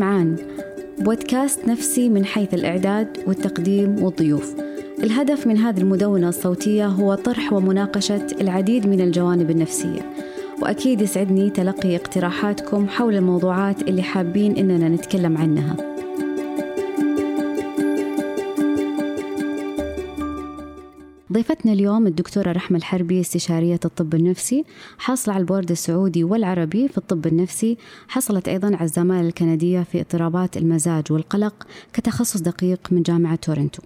سمعان بودكاست نفسي من حيث الإعداد والتقديم والضيوف. الهدف من هذه المدونة الصوتية هو طرح ومناقشة العديد من الجوانب النفسية. وأكيد يسعدني تلقي اقتراحاتكم حول الموضوعات اللي حابين إننا نتكلم عنها. ضيفتنا اليوم الدكتورة رحمة الحربي استشارية الطب النفسي حاصلة على البورد السعودي والعربي في الطب النفسي حصلت أيضا على الزمالة الكندية في اضطرابات المزاج والقلق كتخصص دقيق من جامعة تورنتو.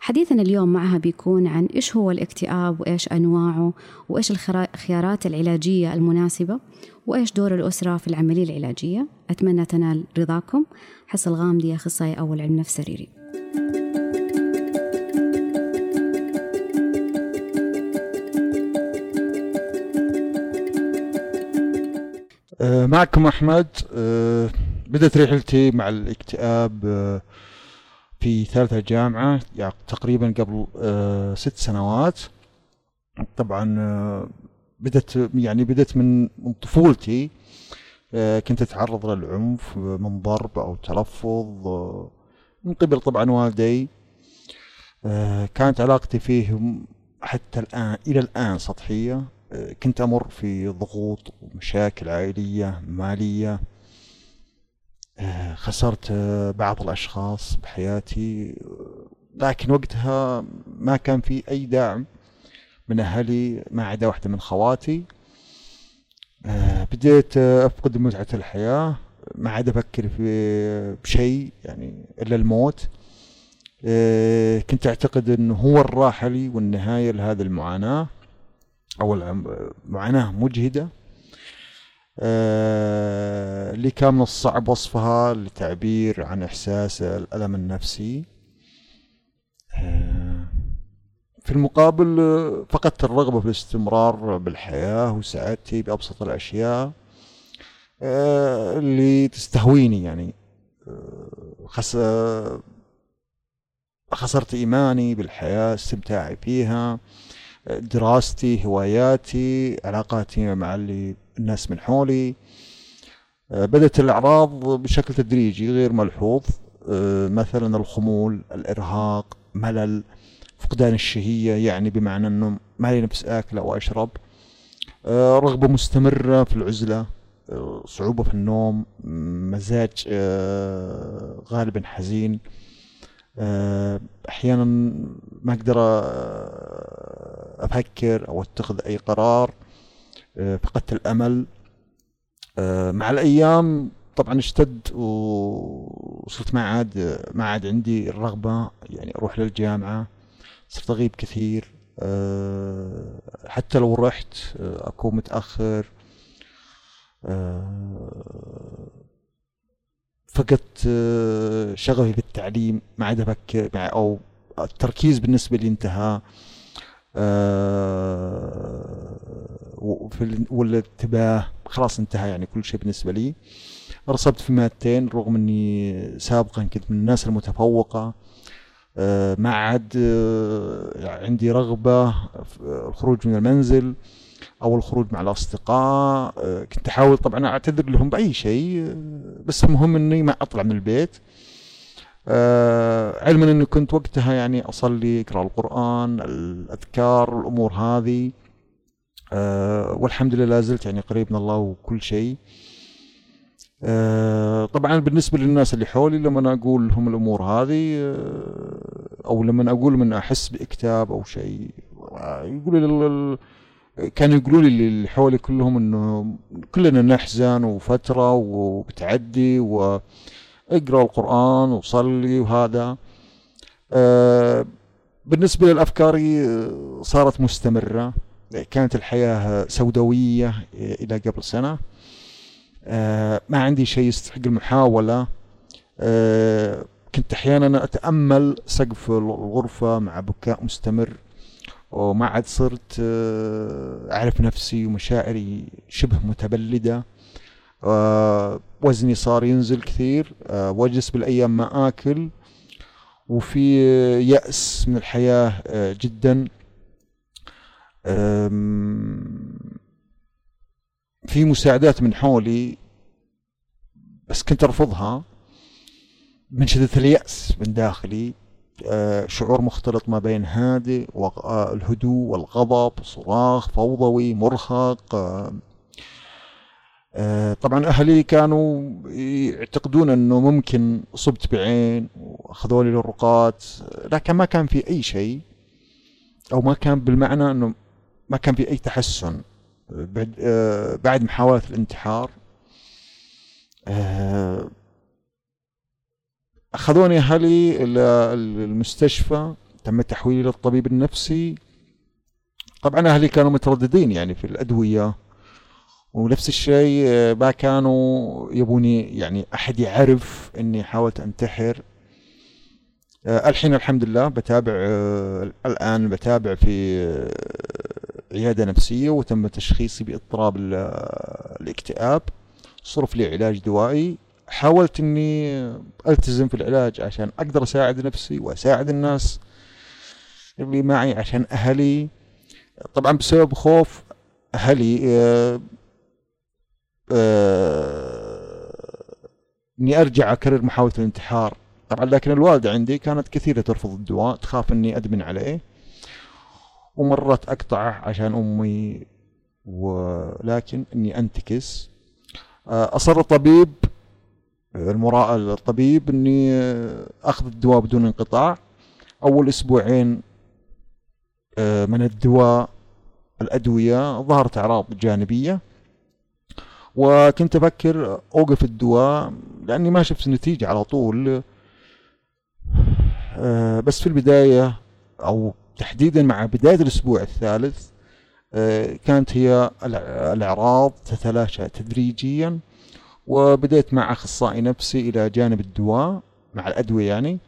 حديثنا اليوم معها بيكون عن إيش هو الاكتئاب وإيش أنواعه وإيش الخيارات العلاجية المناسبة وإيش دور الأسرة في العملية العلاجية. أتمنى تنال رضاكم. حصل غامدي أخصائي أول علم نفس سريري. معكم أحمد آه، بدأت رحلتي مع الاكتئاب آه، في ثالثة جامعة يعني تقريبا قبل ست سنوات. طبعا بدأت يعني بدأت من طفولتي كنت أتعرض للعنف من ضرب أو تلفظ من قبل طبعا والدي. كانت علاقتي فيهم حتى الآن إلى الآن سطحية. كنت أمر في ضغوط ومشاكل عائلية مالية. خسرت بعض الأشخاص بحياتي. لكن وقتها ما كان في أي دعم من أهلي ما عدا واحدة من خواتي. بديت أفقد متعة الحياة. ما عاد أفكر في بشيء يعني إلا الموت. كنت أعتقد أنه هو الراحة لي والنهاية لهذه المعاناة. أو معاناة مجهدة آه اللي كان من الصعب وصفها للتعبير عن إحساس الألم النفسي. آه في المقابل فقدت الرغبة في الاستمرار بالحياة وسعادتي بأبسط الأشياء آه اللي تستهويني يعني. خس خسرت إيماني بالحياة استمتاعي فيها. دراستي هواياتي علاقاتي مع اللي الناس من حولي. بدأت الأعراض بشكل تدريجي غير ملحوظ. مثلا الخمول الإرهاق ملل فقدان الشهية يعني بمعنى أنه ما لي نفس آكل أو أشرب. رغبة مستمرة في العزلة صعوبة في النوم مزاج غالبا حزين. أحيانا ما أقدر أفكر أو أتخذ أي قرار فقدت الأمل. مع الأيام طبعا اشتد وصرت ما عاد ما عاد عندي الرغبة يعني أروح للجامعة. صرت أغيب كثير. حتى لو رحت أكون متأخر. فقدت شغفي بالتعليم ما عاد أفكر أو التركيز بالنسبة لي انتهى. والانتباه خلاص انتهى يعني كل شيء بالنسبة لي. رسبت في مادتين رغم إني سابقا كنت من الناس المتفوقة. ما عاد عندي رغبة الخروج من المنزل. أو الخروج مع الأصدقاء كنت أحاول طبعا أعتذر لهم بأي شيء بس المهم إني ما أطلع من البيت. علما إني كنت وقتها يعني أصلي أقرأ القرآن الأذكار الأمور هذه. والحمد لله زلت يعني قريب من الله وكل شيء. طبعا بالنسبة للناس اللي حولي لما أقول لهم الأمور هذه أو لما أقول من أحس بإكتئاب أو شيء يقولوا كانوا يقولوا لي اللي حولي كلهم إنه كلنا نحزن وفترة وبتعدي وأقرأ القرآن وصلي وهذا. آه بالنسبة للأفكار صارت مستمرة. كانت الحياة سوداوية إلى قبل سنة. آه ما عندي شيء يستحق المحاولة. آه كنت أحيانا أتأمل سقف الغرفة مع بكاء مستمر. وما عاد صرت أعرف نفسي ومشاعري شبه متبلدة. وزني صار ينزل كثير. واجلس بالأيام ما آكل. وفي يأس من الحياة جدا. في مساعدات من حولي بس كنت أرفضها. من شدة اليأس من داخلي. آه، شعور مختلط ما بين هادئ والهدوء والغضب صراخ فوضوي مرهق آه، طبعا أهلي كانوا يعتقدون إنه ممكن صبت بعين وأخذوا لي الرقات لكن ما كان في أي شيء أو ما كان بالمعنى إنه ما كان في أي تحسن بعد آه، محاولة الانتحار آه، أخذوني أهلي إلى المستشفى تم تحويلي للطبيب النفسي. طبعا أهلي كانوا مترددين يعني في الأدوية ونفس الشيء آه، ما كانوا يبوني يعني أحد يعرف إني حاولت أنتحر. آه، الحين الحمد لله بتابع آه، الآن بتابع في عيادة نفسية وتم تشخيصي بإضطراب الاكتئاب. صرف لي علاج دوائي. حاولت إني ألتزم في العلاج عشان أقدر أساعد نفسي وأساعد الناس اللي معي عشان أهلي. طبعا بسبب خوف أهلي آه، إني أرجع أكرر محاولة الانتحار. طبعا لكن الوالدة عندي كانت كثيرة ترفض الدواء تخاف إني أدمن عليه. ومرات اقطعه عشان أمي ولكن إني أنتكس. آه، أصر الطبيب المراء الطبيب إني أخذ الدواء بدون انقطاع. أول أسبوعين آه، من الدواء الأدوية ظهرت أعراض جانبية وكنت أفكر أوقف الدواء لأني ما شفت نتيجة على طول. آه، بس في البداية أو تحديدا مع بداية الأسبوع الثالث آه، كانت هي الأعراض تتلاشى تدريجيا. وبدأت مع أخصائي نفسي إلى جانب الدواء مع الأدوية يعني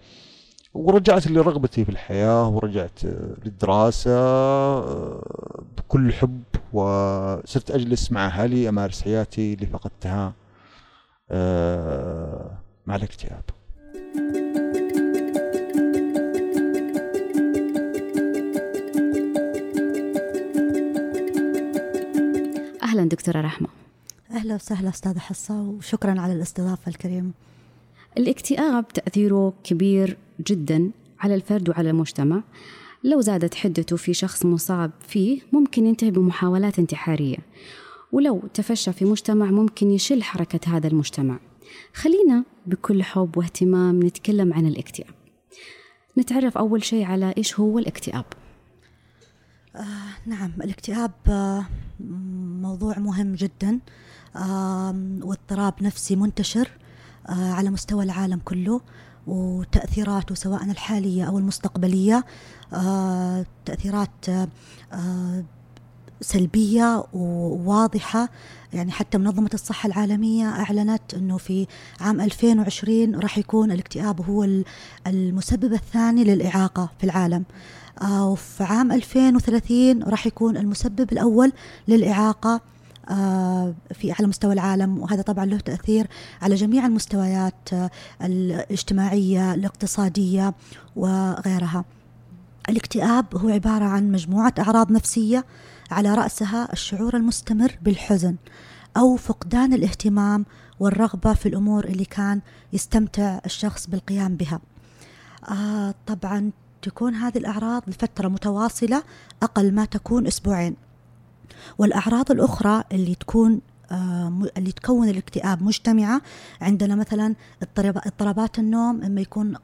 ورجعت لرغبتي في الحياة ورجعت للدراسة آه، بكل حب وصرت أجلس مع أهلي أمارس حياتي اللي فقدتها آه، مع الاكتئاب. أهلا دكتورة رحمة. أهلا وسهلا أستاذة حصة وشكرا على الاستضافة الكريمة. الاكتئاب تأثيره كبير جدا على الفرد وعلى المجتمع. لو زادت حدته في شخص مصاب فيه ممكن ينتهي بمحاولات انتحارية. ولو تفشى في مجتمع ممكن يشل حركة هذا المجتمع. خلينا بكل حب واهتمام نتكلم عن الاكتئاب. نتعرف أول شيء على إيش هو الاكتئاب. آه نعم الاكتئاب آه موضوع مهم جدا. آه واضطراب نفسي منتشر آه على مستوى العالم كله وتأثيراته سواء الحالية أو المستقبلية آه، تأثيرات آه، سلبية وواضحة. يعني حتى منظمة الصحة العالمية أعلنت أنه في عام 2020 راح يكون الاكتئاب هو المسبب الثاني للإعاقة في العالم. وفي عام 2030 راح يكون المسبب الأول للإعاقة. في على مستوى العالم وهذا طبعا له تأثير على جميع المستويات آه، الاجتماعية الاقتصادية وغيرها. الاكتئاب هو عبارة عن مجموعة أعراض نفسية على رأسها الشعور المستمر بالحزن أو فقدان الاهتمام والرغبة في الأمور اللي كان يستمتع الشخص بالقيام بها. آه طبعا تكون هذه الأعراض لفترة متواصلة أقل ما تكون أسبوعين. والأعراض الأخرى اللي تكون آه، اللي تكون الاكتئاب مجتمعة عندنا مثلا اضطرابات النوم إما يكون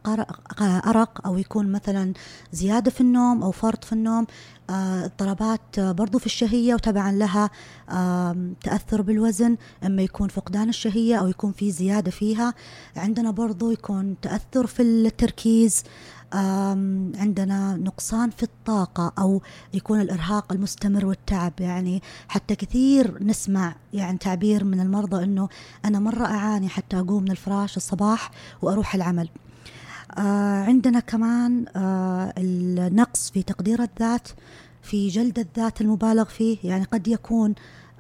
أرق أو يكون مثلا زيادة في النوم أو فرط في النوم آه، اضطرابات برضو في الشهية وتبعا لها تأثر بالوزن إما يكون فقدان الشهية أو يكون في زيادة فيها. عندنا برضو يكون تأثر في التركيز عندنا نقصان في الطاقة أو يكون الإرهاق المستمر والتعب. يعني حتى كثير نسمع يعني تعبير من المرضى أنه أنا مرة أعاني حتى أقوم من الفراش الصباح وأروح العمل. آه عندنا كمان آه النقص في تقدير الذات في جلد الذات المبالغ فيه. يعني قد يكون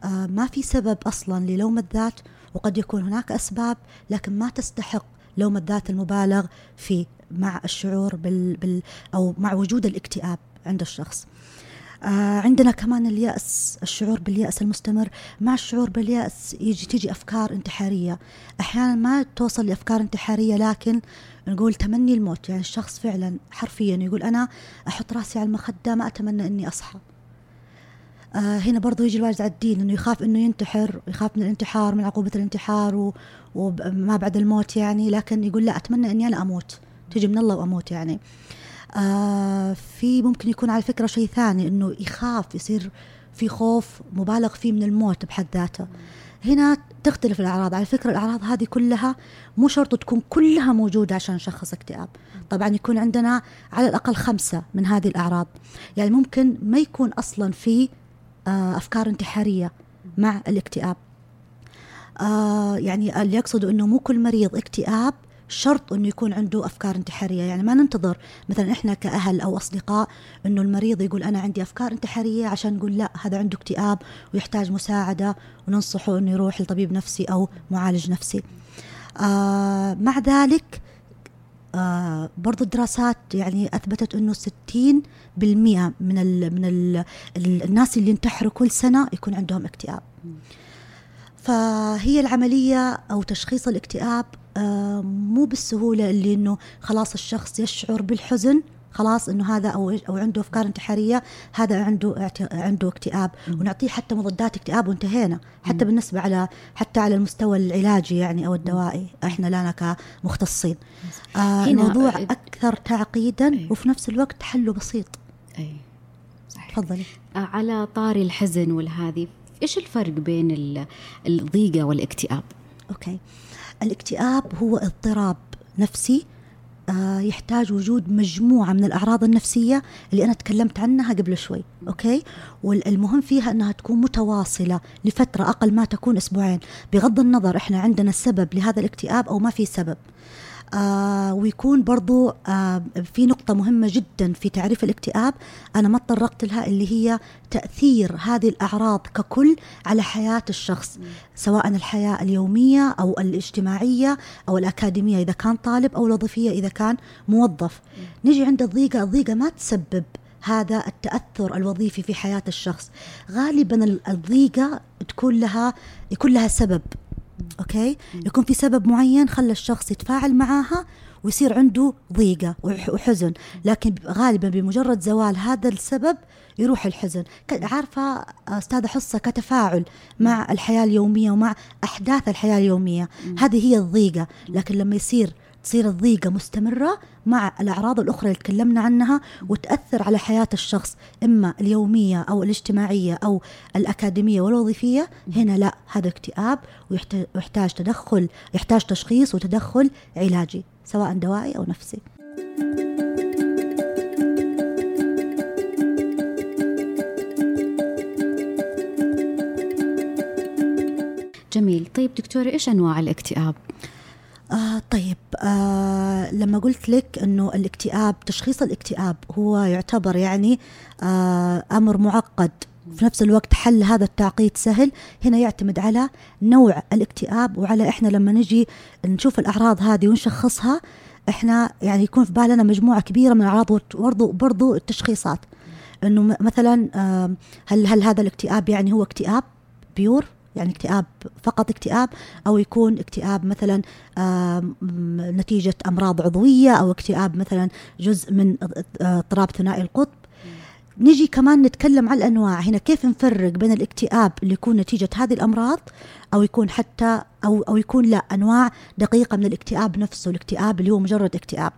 آه ما في سبب أصلا للوم الذات وقد يكون هناك أسباب لكن ما تستحق لوم الذات المبالغ فيه مع الشعور بال, بال أو مع وجود الاكتئاب عند الشخص. آه عندنا كمان اليأس الشعور باليأس المستمر. مع الشعور باليأس يجي تيجي أفكار انتحارية. أحيانا ما توصل لأفكار انتحارية لكن نقول تمني الموت. يعني الشخص فعلا حرفيا يقول أنا أحط رأسي على المخدة ما أتمنى أني أصحى. آه هنا برضو يجي الواجد على الدين إنه يخاف إنه ينتحر يخاف من الانتحار من عقوبة الانتحار و... وما بعد الموت يعني. لكن يقول لا أتمنى إني أنا أموت تجي من الله وأموت يعني. آه في ممكن يكون على فكرة شيء ثاني إنه يخاف يصير في خوف مبالغ فيه من الموت بحد ذاته. هنا تختلف الأعراض على فكرة الأعراض هذه كلها مو شرط تكون كلها موجودة عشان نشخص اكتئاب. طبعا يكون عندنا على الأقل خمسة من هذه الأعراض. يعني ممكن ما يكون أصلا في أفكار انتحارية مع الاكتئاب. آه يعني اللي يقصدوا أنه مو كل مريض اكتئاب شرط إنه يكون عنده أفكار انتحارية. يعني ما ننتظر مثلا إحنا كأهل أو أصدقاء إنه المريض يقول أنا عندي أفكار انتحارية عشان نقول لا هذا عنده اكتئاب ويحتاج مساعدة وننصحه إنه يروح لطبيب نفسي أو معالج نفسي. آه مع ذلك آه برضو الدراسات يعني أثبتت أنه 60% من ال من ال الناس اللي ينتحروا كل سنة يكون عندهم اكتئاب. فهي العملية أو تشخيص الاكتئاب آه مو بالسهولة اللي أنه خلاص الشخص يشعر بالحزن خلاص إنه هذا أو أو عنده أفكار انتحارية هذا عنده عنده اكتئاب. ونعطيه حتى مضادات اكتئاب وانتهينا. حتى بالنسبة على حتى على المستوى العلاجي يعني أو الدوائي إحنا لنا كمختصين آه الموضوع أكثر تعقيدا أي. وفي نفس الوقت حله بسيط. أي. صحيح. تفضلي. آه، على طاري الحزن والهذه إيش الفرق بين الضيقة والإكتئاب؟ okay. الإكتئاب هو اضطراب نفسي يحتاج وجود مجموعة من الأعراض النفسية اللي أنا تكلمت عنها قبل شوي okay؟ والمهم فيها أنها تكون متواصلة لفترة أقل ما تكون أسبوعين. بغض النظر إحنا عندنا سبب لهذا الاكتئاب أو ما في سبب. آه ويكون برضو آه في نقطة مهمة جدا في تعريف الاكتئاب. أنا ما تطرقت لها اللي هي تأثير هذه الأعراض ككل على حياة الشخص سواء الحياة اليومية أو الاجتماعية أو الأكاديمية إذا كان طالب أو الوظيفية إذا كان موظف. نجي عند الضيقة الضيقة ما تسبب هذا التأثر الوظيفي في حياة الشخص. غالبا الضيقة تكون لها يكون لها سبب. أوكي؟ يكون في سبب معين خلى الشخص يتفاعل معاها ويصير عنده ضيقة وحزن. لكن غالبا بمجرد زوال هذا السبب يروح الحزن. عارفة أستاذة حصة كتفاعل مع الحياة اليومية ومع أحداث الحياة اليومية. هذه هي الضيقة. لكن لما يصير تصير الضيقة مستمرة مع الأعراض الأخرى اللي تكلمنا عنها وتأثر على حياة الشخص إما اليومية أو الاجتماعية أو الأكاديمية والوظيفية. هنا لا هذا اكتئاب ويحتاج تدخل يحتاج تشخيص وتدخل علاجي سواء دوائي أو نفسي. جميل. طيب دكتورة إيش أنواع الاكتئاب؟ آه لما قلت لك إنه الاكتئاب تشخيص الاكتئاب هو يعتبر يعني آه أمر معقد. في نفس الوقت حل هذا التعقيد سهل. هنا يعتمد على نوع الاكتئاب وعلى إحنا لما نجي نشوف الأعراض هذه ونشخصها إحنا يعني يكون في بالنا مجموعة كبيرة من الأعراض وبرضو برضو التشخيصات. إنه مثلا هل هل هذا الاكتئاب يعني هو اكتئاب؟ بيور؟ يعني اكتئاب فقط اكتئاب أو يكون اكتئاب مثلا نتيجة أمراض عضوية أو اكتئاب مثلا جزء من اضطراب ثنائي القطب. نجي كمان نتكلم على الأنواع. هنا كيف نفرق بين الاكتئاب اللي يكون نتيجة هذه الأمراض أو يكون حتى أو أو يكون لا أنواع دقيقة من الاكتئاب نفسه الاكتئاب اللي هو مجرد اكتئاب.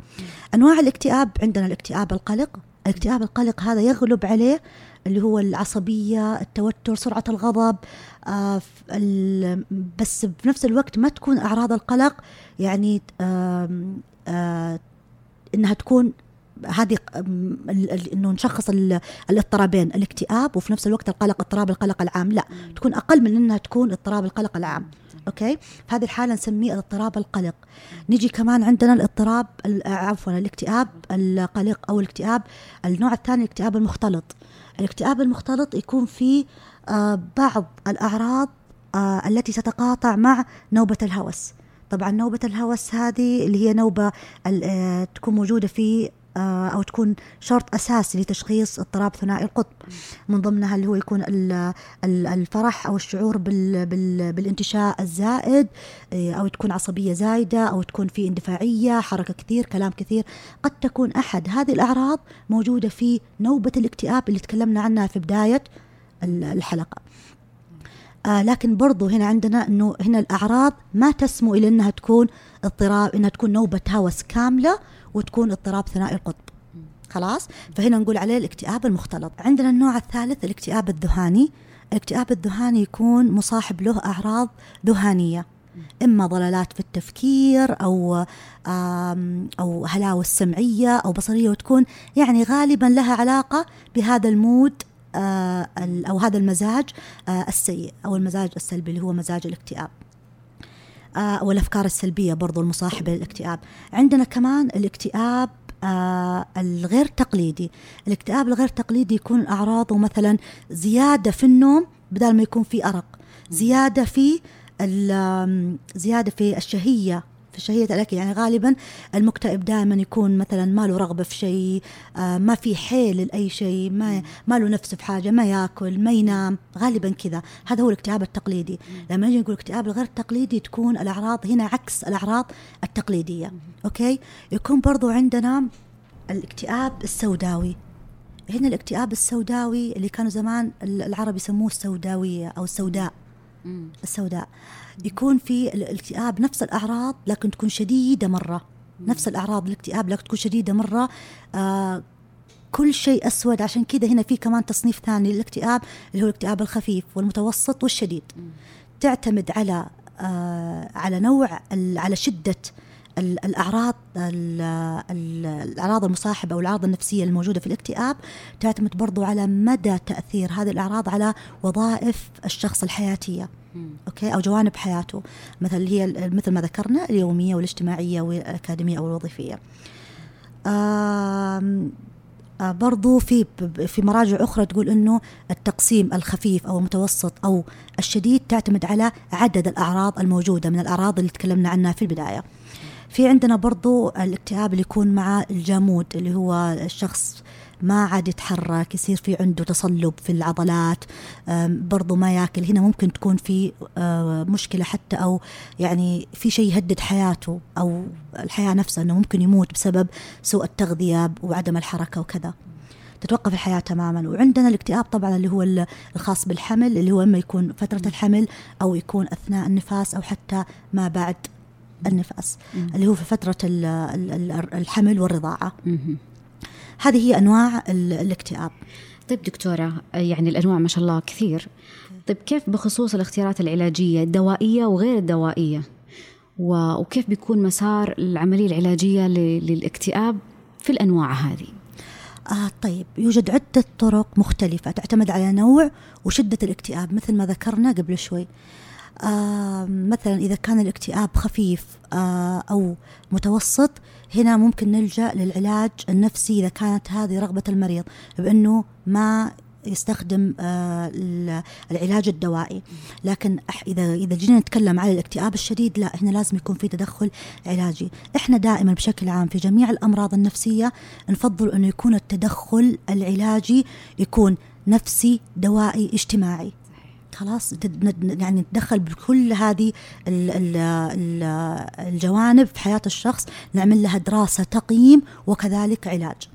أنواع الاكتئاب عندنا الاكتئاب القلق الاكتئاب القلق هذا يغلب عليه اللي هو العصبية التوتر سرعة الغضب آه بس بنفس الوقت ما تكون أعراض القلق يعني آه آه إنها تكون هذه إنه نشخص الاضطرابين الاكتئاب وفي نفس الوقت القلق اضطراب القلق العام لا تكون أقل من إنها تكون اضطراب القلق العام. أوكي؟ في هذه الحالة نسميه اضطراب القلق. نيجي كمان عندنا الاضطراب عفوا الاكتئاب القلق أو الاكتئاب النوع الثاني الاكتئاب المختلط. الاكتئاب المختلط يكون فيه آه بعض الأعراض آه التي تتقاطع مع نوبة الهوس. طبعا نوبة الهوس هذه اللي هي نوبة آه، تكون موجودة في آه، أو تكون شرط أساسي لتشخيص اضطراب ثنائي القطب. من ضمنها اللي هو يكون الفرح أو الشعور بالانتشاء الزائد آه، أو تكون عصبية زايدة أو تكون في اندفاعية حركة كثير كلام كثير. قد تكون أحد. هذه الأعراض موجودة في نوبة الاكتئاب اللي تكلمنا عنها في بداية الحلقة. آه لكن برضو هنا عندنا إنه هنا الأعراض ما تسمو إلى إنها تكون اضطراب إنها تكون نوبة هوس كاملة. وتكون اضطراب ثنائي القطب. خلاص؟ فهنا نقول عليه الاكتئاب المختلط. عندنا النوع الثالث الاكتئاب الذهاني الاكتئاب الذهاني يكون مصاحب له أعراض ذهانيه إما ضلالات في التفكير أو أو هلاوس سمعيه أو بصرية وتكون يعني غالبا لها علاقة بهذا المود آه، أو هذا المزاج آه، السيء أو المزاج السلبي اللي هو مزاج الاكتئاب. آه، والأفكار السلبية برضو المصاحبة للاكتئاب. عندنا كمان الاكتئاب آه الغير تقليدي. الاكتئاب الغير تقليدي يكون أعراضه مثلا زيادة في النوم بدل ما يكون في أرق. زيادة في زيادة في الشهية. في شهية الأكل يعني غالبا المكتئب دائما يكون مثلا ما له رغبة في شيء آه ما في حيل لأي شيء ما, ما له نفس في حاجة ما ياكل ما ينام غالبا كذا. هذا هو الاكتئاب التقليدي. لما نجي نقول الاكتئاب الغير التقليدي تكون الأعراض هنا عكس الأعراض التقليدية. أوكي؟ يكون برضو عندنا الاكتئاب السوداوي. هنا الاكتئاب السوداوي اللي كانوا زمان العرب يسموه السوداوية أو السوداء. السوداء. يكون في الاكتئاب نفس الأعراض لكن تكون شديدة مرة. نفس الأعراض الاكتئاب لكن تكون شديدة مرة. آه كل شيء أسود. عشان كذا هنا في كمان تصنيف ثاني للاكتئاب اللي هو الاكتئاب الخفيف والمتوسط والشديد. تعتمد على آه على نوع على شدة الأعراض الأعراض المصاحبة أو الأعراض النفسية الموجودة في الاكتئاب تعتمد برضو على مدى تأثير هذه الأعراض على وظائف الشخص الحياتية okay؟ أو جوانب حياته. مثل هي مثل ما ذكرنا اليومية والاجتماعية والأكاديمية أو الوظيفية. برضو في في مراجع أخرى تقول إنه التقسيم الخفيف أو المتوسط أو الشديد تعتمد على عدد الأعراض الموجودة من الأعراض اللي تكلمنا عنها في البداية. في عندنا برضو الاكتئاب اللي يكون مع الجامود اللي هو الشخص ما عاد يتحرك يصير في عنده تصلب في العضلات برضو ما ياكل. هنا ممكن تكون في مشكلة حتى أو يعني في شيء يهدد حياته أو الحياة نفسها أنه ممكن يموت بسبب سوء التغذية وعدم الحركة وكذا. تتوقف الحياة تماما. وعندنا الاكتئاب طبعا اللي هو الخاص بالحمل اللي هو إما يكون فترة الحمل أو يكون أثناء النفاس أو حتى ما بعد النفاس اللي هو في فترة الحمل والرضاعة. هذه هي أنواع الاكتئاب. طيب دكتورة يعني الأنواع ما شاء الله كثير. طيب كيف بخصوص الاختيارات العلاجية الدوائية وغير الدوائية؟ وكيف بيكون مسار العملية العلاجية للاكتئاب في الأنواع هذه؟ آه طيب يوجد عدة طرق مختلفة تعتمد على نوع وشدة الاكتئاب مثل ما ذكرنا قبل شوي. آه مثلا إذا كان الاكتئاب خفيف آه أو متوسط هنا ممكن نلجأ للعلاج النفسي إذا كانت هذه رغبة المريض بأنه ما يستخدم آه العلاج الدوائي. لكن إذا إذا جينا نتكلم على الاكتئاب الشديد لا هنا لازم يكون في تدخل علاجي. إحنا دائما بشكل عام في جميع الأمراض النفسية نفضل أنه يكون التدخل العلاجي يكون نفسي دوائي اجتماعي. خلاص يعني نتدخل بكل هذه الجوانب في حياة الشخص نعمل لها دراسة تقييم وكذلك علاج.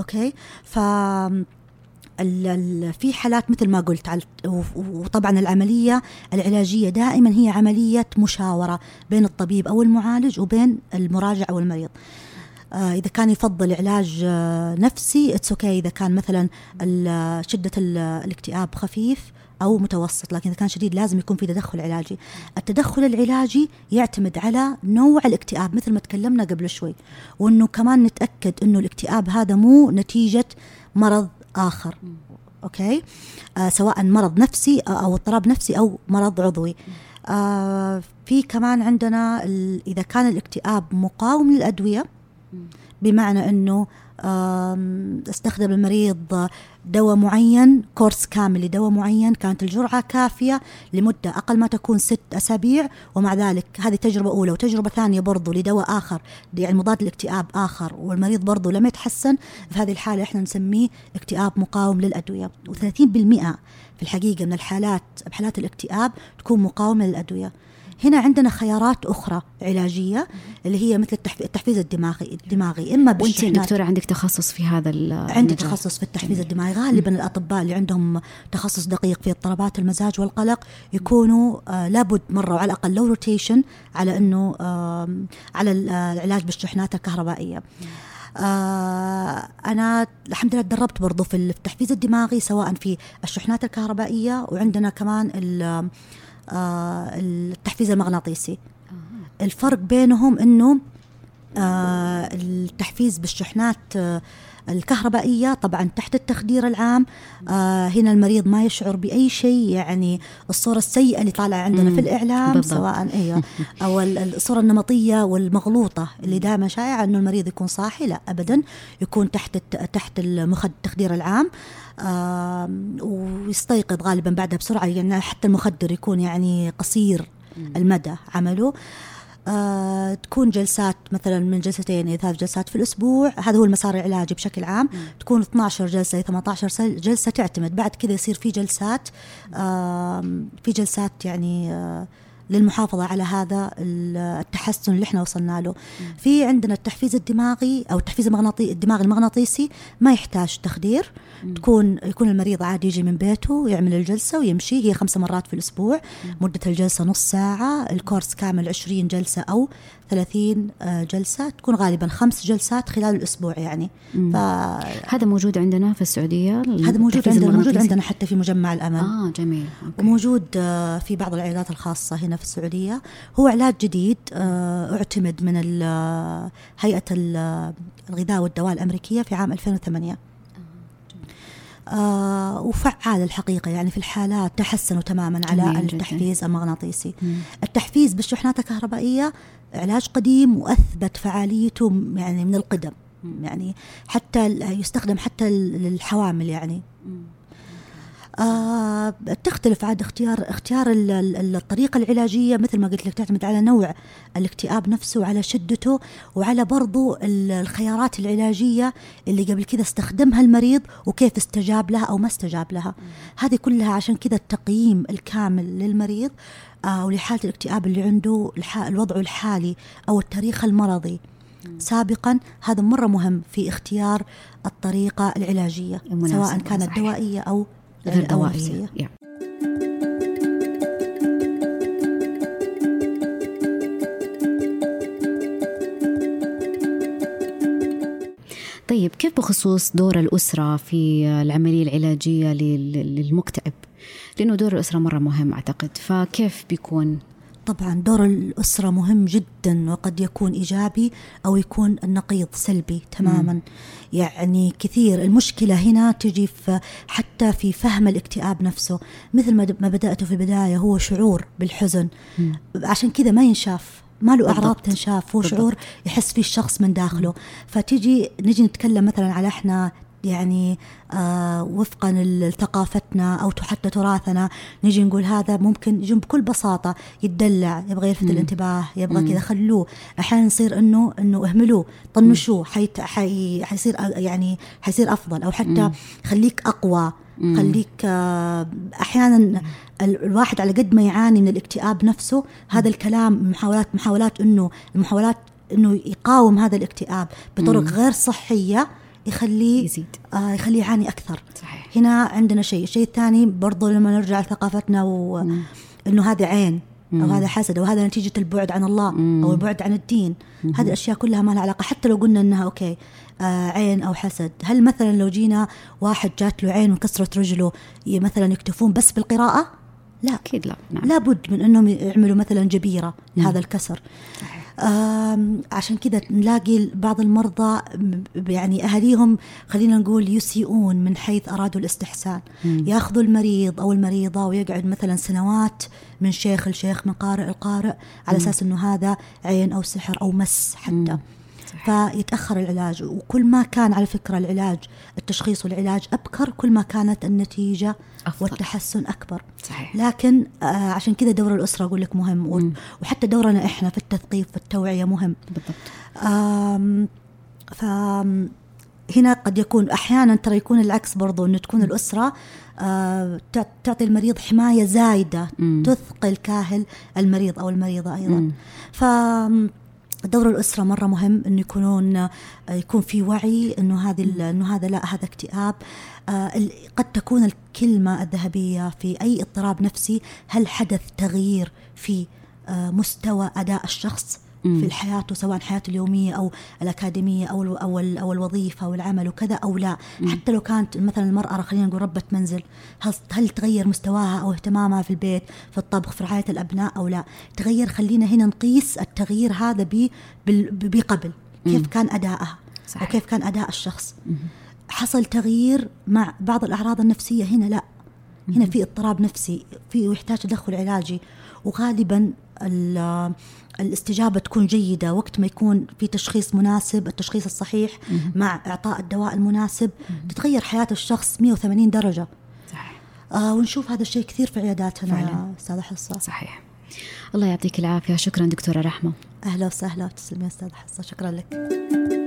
okay؟ ف في حالات مثل ما قلت وطبعا العملية العلاجية دائما هي عملية مشاورة بين الطبيب أو المعالج وبين المراجع أو المريض. آه إذا كان يفضل علاج آه نفسي it's okay إذا كان مثلا شدة الاكتئاب خفيف أو متوسط لكن إذا كان شديد لازم يكون في تدخل علاجي. التدخل العلاجي يعتمد على نوع الاكتئاب مثل ما تكلمنا قبل شوي وأنه كمان نتأكد أنه الاكتئاب هذا مو نتيجة مرض آخر. أوكي؟ آه سواء مرض نفسي أو اضطراب نفسي أو مرض عضوي. آه في كمان عندنا إذا كان الاكتئاب مقاوم للأدوية بمعنى إنه استخدم المريض دواء معين كورس كامل لدواء معين كانت الجرعة كافية لمدة أقل ما تكون ست أسابيع ومع ذلك هذه تجربة أولى وتجربة ثانية برضو لدواء آخر يعني مضاد للاكتئاب آخر والمريض برضو لم يتحسن في هذه الحالة إحنا نسميه اكتئاب مقاوم للأدوية. و30% في الحقيقة من الحالات بحالات الاكتئاب تكون مقاومة للأدوية. هنا عندنا خيارات أخرى علاجية اللي هي مثل التحف- التحفيز الدماغي الدماغي. إما وأنت دكتورة عندك تخصص في هذا عندي. تخصص في التحفيز الدماغي. غالبا الأطباء اللي عندهم تخصص دقيق في اضطرابات المزاج والقلق يكونوا آه لابد مرة وعلى الأقل لو روتيشن على إنه آم، على ال- آه، العلاج بالشحنات الكهربائية. آه أنا الحمد لله تدربت برضو في التحفيز الدماغي سواء في الشحنات الكهربائية وعندنا كمان آه التحفيز المغناطيسي. الفرق بينهم إنه آه، التحفيز بالشحنات آه، الكهربائية طبعا تحت التخدير العام. آه هنا المريض ما يشعر بأي شيء يعني الصورة السيئة اللي طالعة عندنا في الإعلام بالضبط. سواء أيوة. أو ال- الصورة النمطية والمغلوطة اللي دائما شائعة أنه المريض يكون صاحي لا أبدا. يكون تحت تحت المخد التخدير العام. آم، ويستيقظ غالبا بعدها بسرعة يعني حتى المخدر يكون يعني قصير المدى عمله. آه تكون جلسات مثلا من جلستين إلى ثلاث جلسات في الأسبوع. هذا هو المسار العلاجي بشكل عام. تكون 12 جلسة إلى 18 سل- جلسة تعتمد. بعد كذا يصير في جلسات في جلسات يعني آه للمحافظة على هذا ال- التحسن اللي إحنا وصلنا له. في عندنا التحفيز الدماغي أو التحفيز المغناطي الدماغ المغناطيسي ما يحتاج تخدير. تكون يكون المريض عادي يجي من بيته ويعمل الجلسة ويمشي. هي خمس مرات في الأسبوع. مدة الجلسة نص ساعة. الكورس كامل 20 جلسة أو 30 آه، جلسة تكون غالبا خمس جلسات خلال الأسبوع يعني. فهذا هذا موجود عندنا في السعودية؟ موجود التحفيز عندنا موجود؟ عندنا حتى في مجمع الأمل. آه جميل. أوكي. وموجود آه، في بعض العيادات الخاصة هنا في السعودية. هو علاج جديد آه، اعتمد من آه، هيئة ال- الغذاء والدواء الأمريكية في عام 2008 آه. وفعال الحقيقة يعني في الحالات تحسنوا تماما على. التحفيز المغناطيسي. مم. التحفيز بالشحنات الكهربائية علاج قديم وأثبت فعاليته يعني من القدم. يعني حتى يستخدم حتى للحوامل يعني. آه تختلف عاد اختيار اختيار ال- ال- الطريقة العلاجية مثل ما قلت لك تعتمد على نوع الاكتئاب نفسه وعلى شدته وعلى برضو ال- الخيارات العلاجية اللي قبل كذا استخدمها المريض وكيف استجاب لها أو ما استجاب لها هذه كلها عشان كذا التقييم الكامل للمريض آه ولحالة الاكتئاب اللي عنده الوضع الحالي أو التاريخ المرضي سابقا هذا مرة مهم في اختيار الطريقة العلاجية المناسبة، سواء كانت صحيح. دوائية أو غير دوائيه. طيب كيف بخصوص دور الأسرة في العملية العلاجية لل- للمكتئب؟ لأنه دور الأسرة مرة مهم أعتقد فكيف بيكون؟ طبعا دور الأسرة مهم جدا وقد يكون إيجابي أو يكون النقيض سلبي تماما. يعني كثير المشكلة هنا تجي في حتى في فهم الاكتئاب نفسه. مثل ما بدأته في البداية هو شعور بالحزن. عشان كذا ما ينشاف. ما له أعراض بالضبط. تنشاف. هو بالضبط. شعور يحس فيه الشخص من داخله. فتيجي نجي نتكلم مثلا على إحنا يعني آه وفقا لثقافتنا أو حتى تراثنا نجي نقول هذا ممكن بكل بساطة يتدلع يبغى يلفت الانتباه يبغى كذا خلوه. أحيانا يصير إنه إنه اهملوه طنشوه حيت حي حيصير يعني حيصير أفضل أو حتى خليك أقوى. خليك آه، أحيانا ال- الواحد على قد ما يعاني من الاكتئاب نفسه هذا الكلام محاولات محاولات إنه المحاولات إنه يقاوم هذا الاكتئاب بطرق غير صحية يخليه يزيد. آه يخليه يعاني أكثر. صحيح. هنا عندنا شيء الشيء الثاني برضو لما نرجع لثقافتنا وانه هذا عين أو هذا حسد أو هذا نتيجة البعد عن الله أو البعد عن الدين. هذه الأشياء كلها ما لها علاقة. حتى لو قلنا إنها أوكي آه عين أو حسد. هل مثلا لو جينا واحد جات له عين وكسرت رجله مثلا يكتفون بس بالقراءة؟ لا. أكيد لا. نعم. لابد من إنهم يعملوا مثلا جبيرة لهذا الكسر. آم، عشان كذا نلاقي بعض المرضى يعني أهاليهم خلينا نقول يسيئون من حيث أرادوا الاستحسان. ياخذوا المريض أو المريضة ويقعد مثلا سنوات من شيخ لشيخ من قارئ لقارئ على أساس إنه هذا عين أو سحر أو مس حتى. فيتأخر العلاج وكل ما كان على فكرة العلاج التشخيص والعلاج أبكر كل ما كانت النتيجة أفضل. والتحسن أكبر صحيح. لكن آه عشان كذا دور الأسرة أقول لك مهم مم. وحتى دورنا إحنا في التثقيف والتوعيه مهم بالضبط ف هنا قد يكون أحيانا ترى يكون العكس برضو انه تكون الأسرة آه تعطي المريض حماية زايدة مم. تثقل كاهل المريض أو المريضة أيضا ف دور الأسرة مرة مهم إنه يكونون يكون في وعي إنه هذه إنه هذا لا هذا اكتئاب. آه قد تكون الكلمة الذهبية في أي اضطراب نفسي هل حدث تغيير في آه مستوى أداء الشخص؟ في حياته سواء حياته اليومية أو الأكاديمية أو أو أو الوظيفة أو العمل وكذا أو لا. حتى لو كانت مثلا المرأة خلينا نقول ربة منزل هل تغير مستواها أو اهتمامها في البيت في الطبخ في رعاية الأبناء أو لا؟ تغير خلينا هنا نقيس التغيير هذا بقبل. كيف كان أدائها صحيح. وكيف كان أداء الشخص؟ حصل تغيير مع بعض الأعراض النفسية هنا؟ لا. هنا في اضطراب نفسي في يحتاج تدخل علاجي. وغالبا الاستجابة تكون جيدة وقت ما يكون في تشخيص مناسب التشخيص الصحيح مع إعطاء الدواء المناسب. تتغير حياة الشخص 180 درجة. صحيح. آه ونشوف هذا الشيء كثير في عياداتنا يا أستاذة حصة. صحيح. الله يعطيك العافية. شكرا دكتورة رحمة. أهلا وسهلا. تسلمي أستاذة حصة. شكرا لك.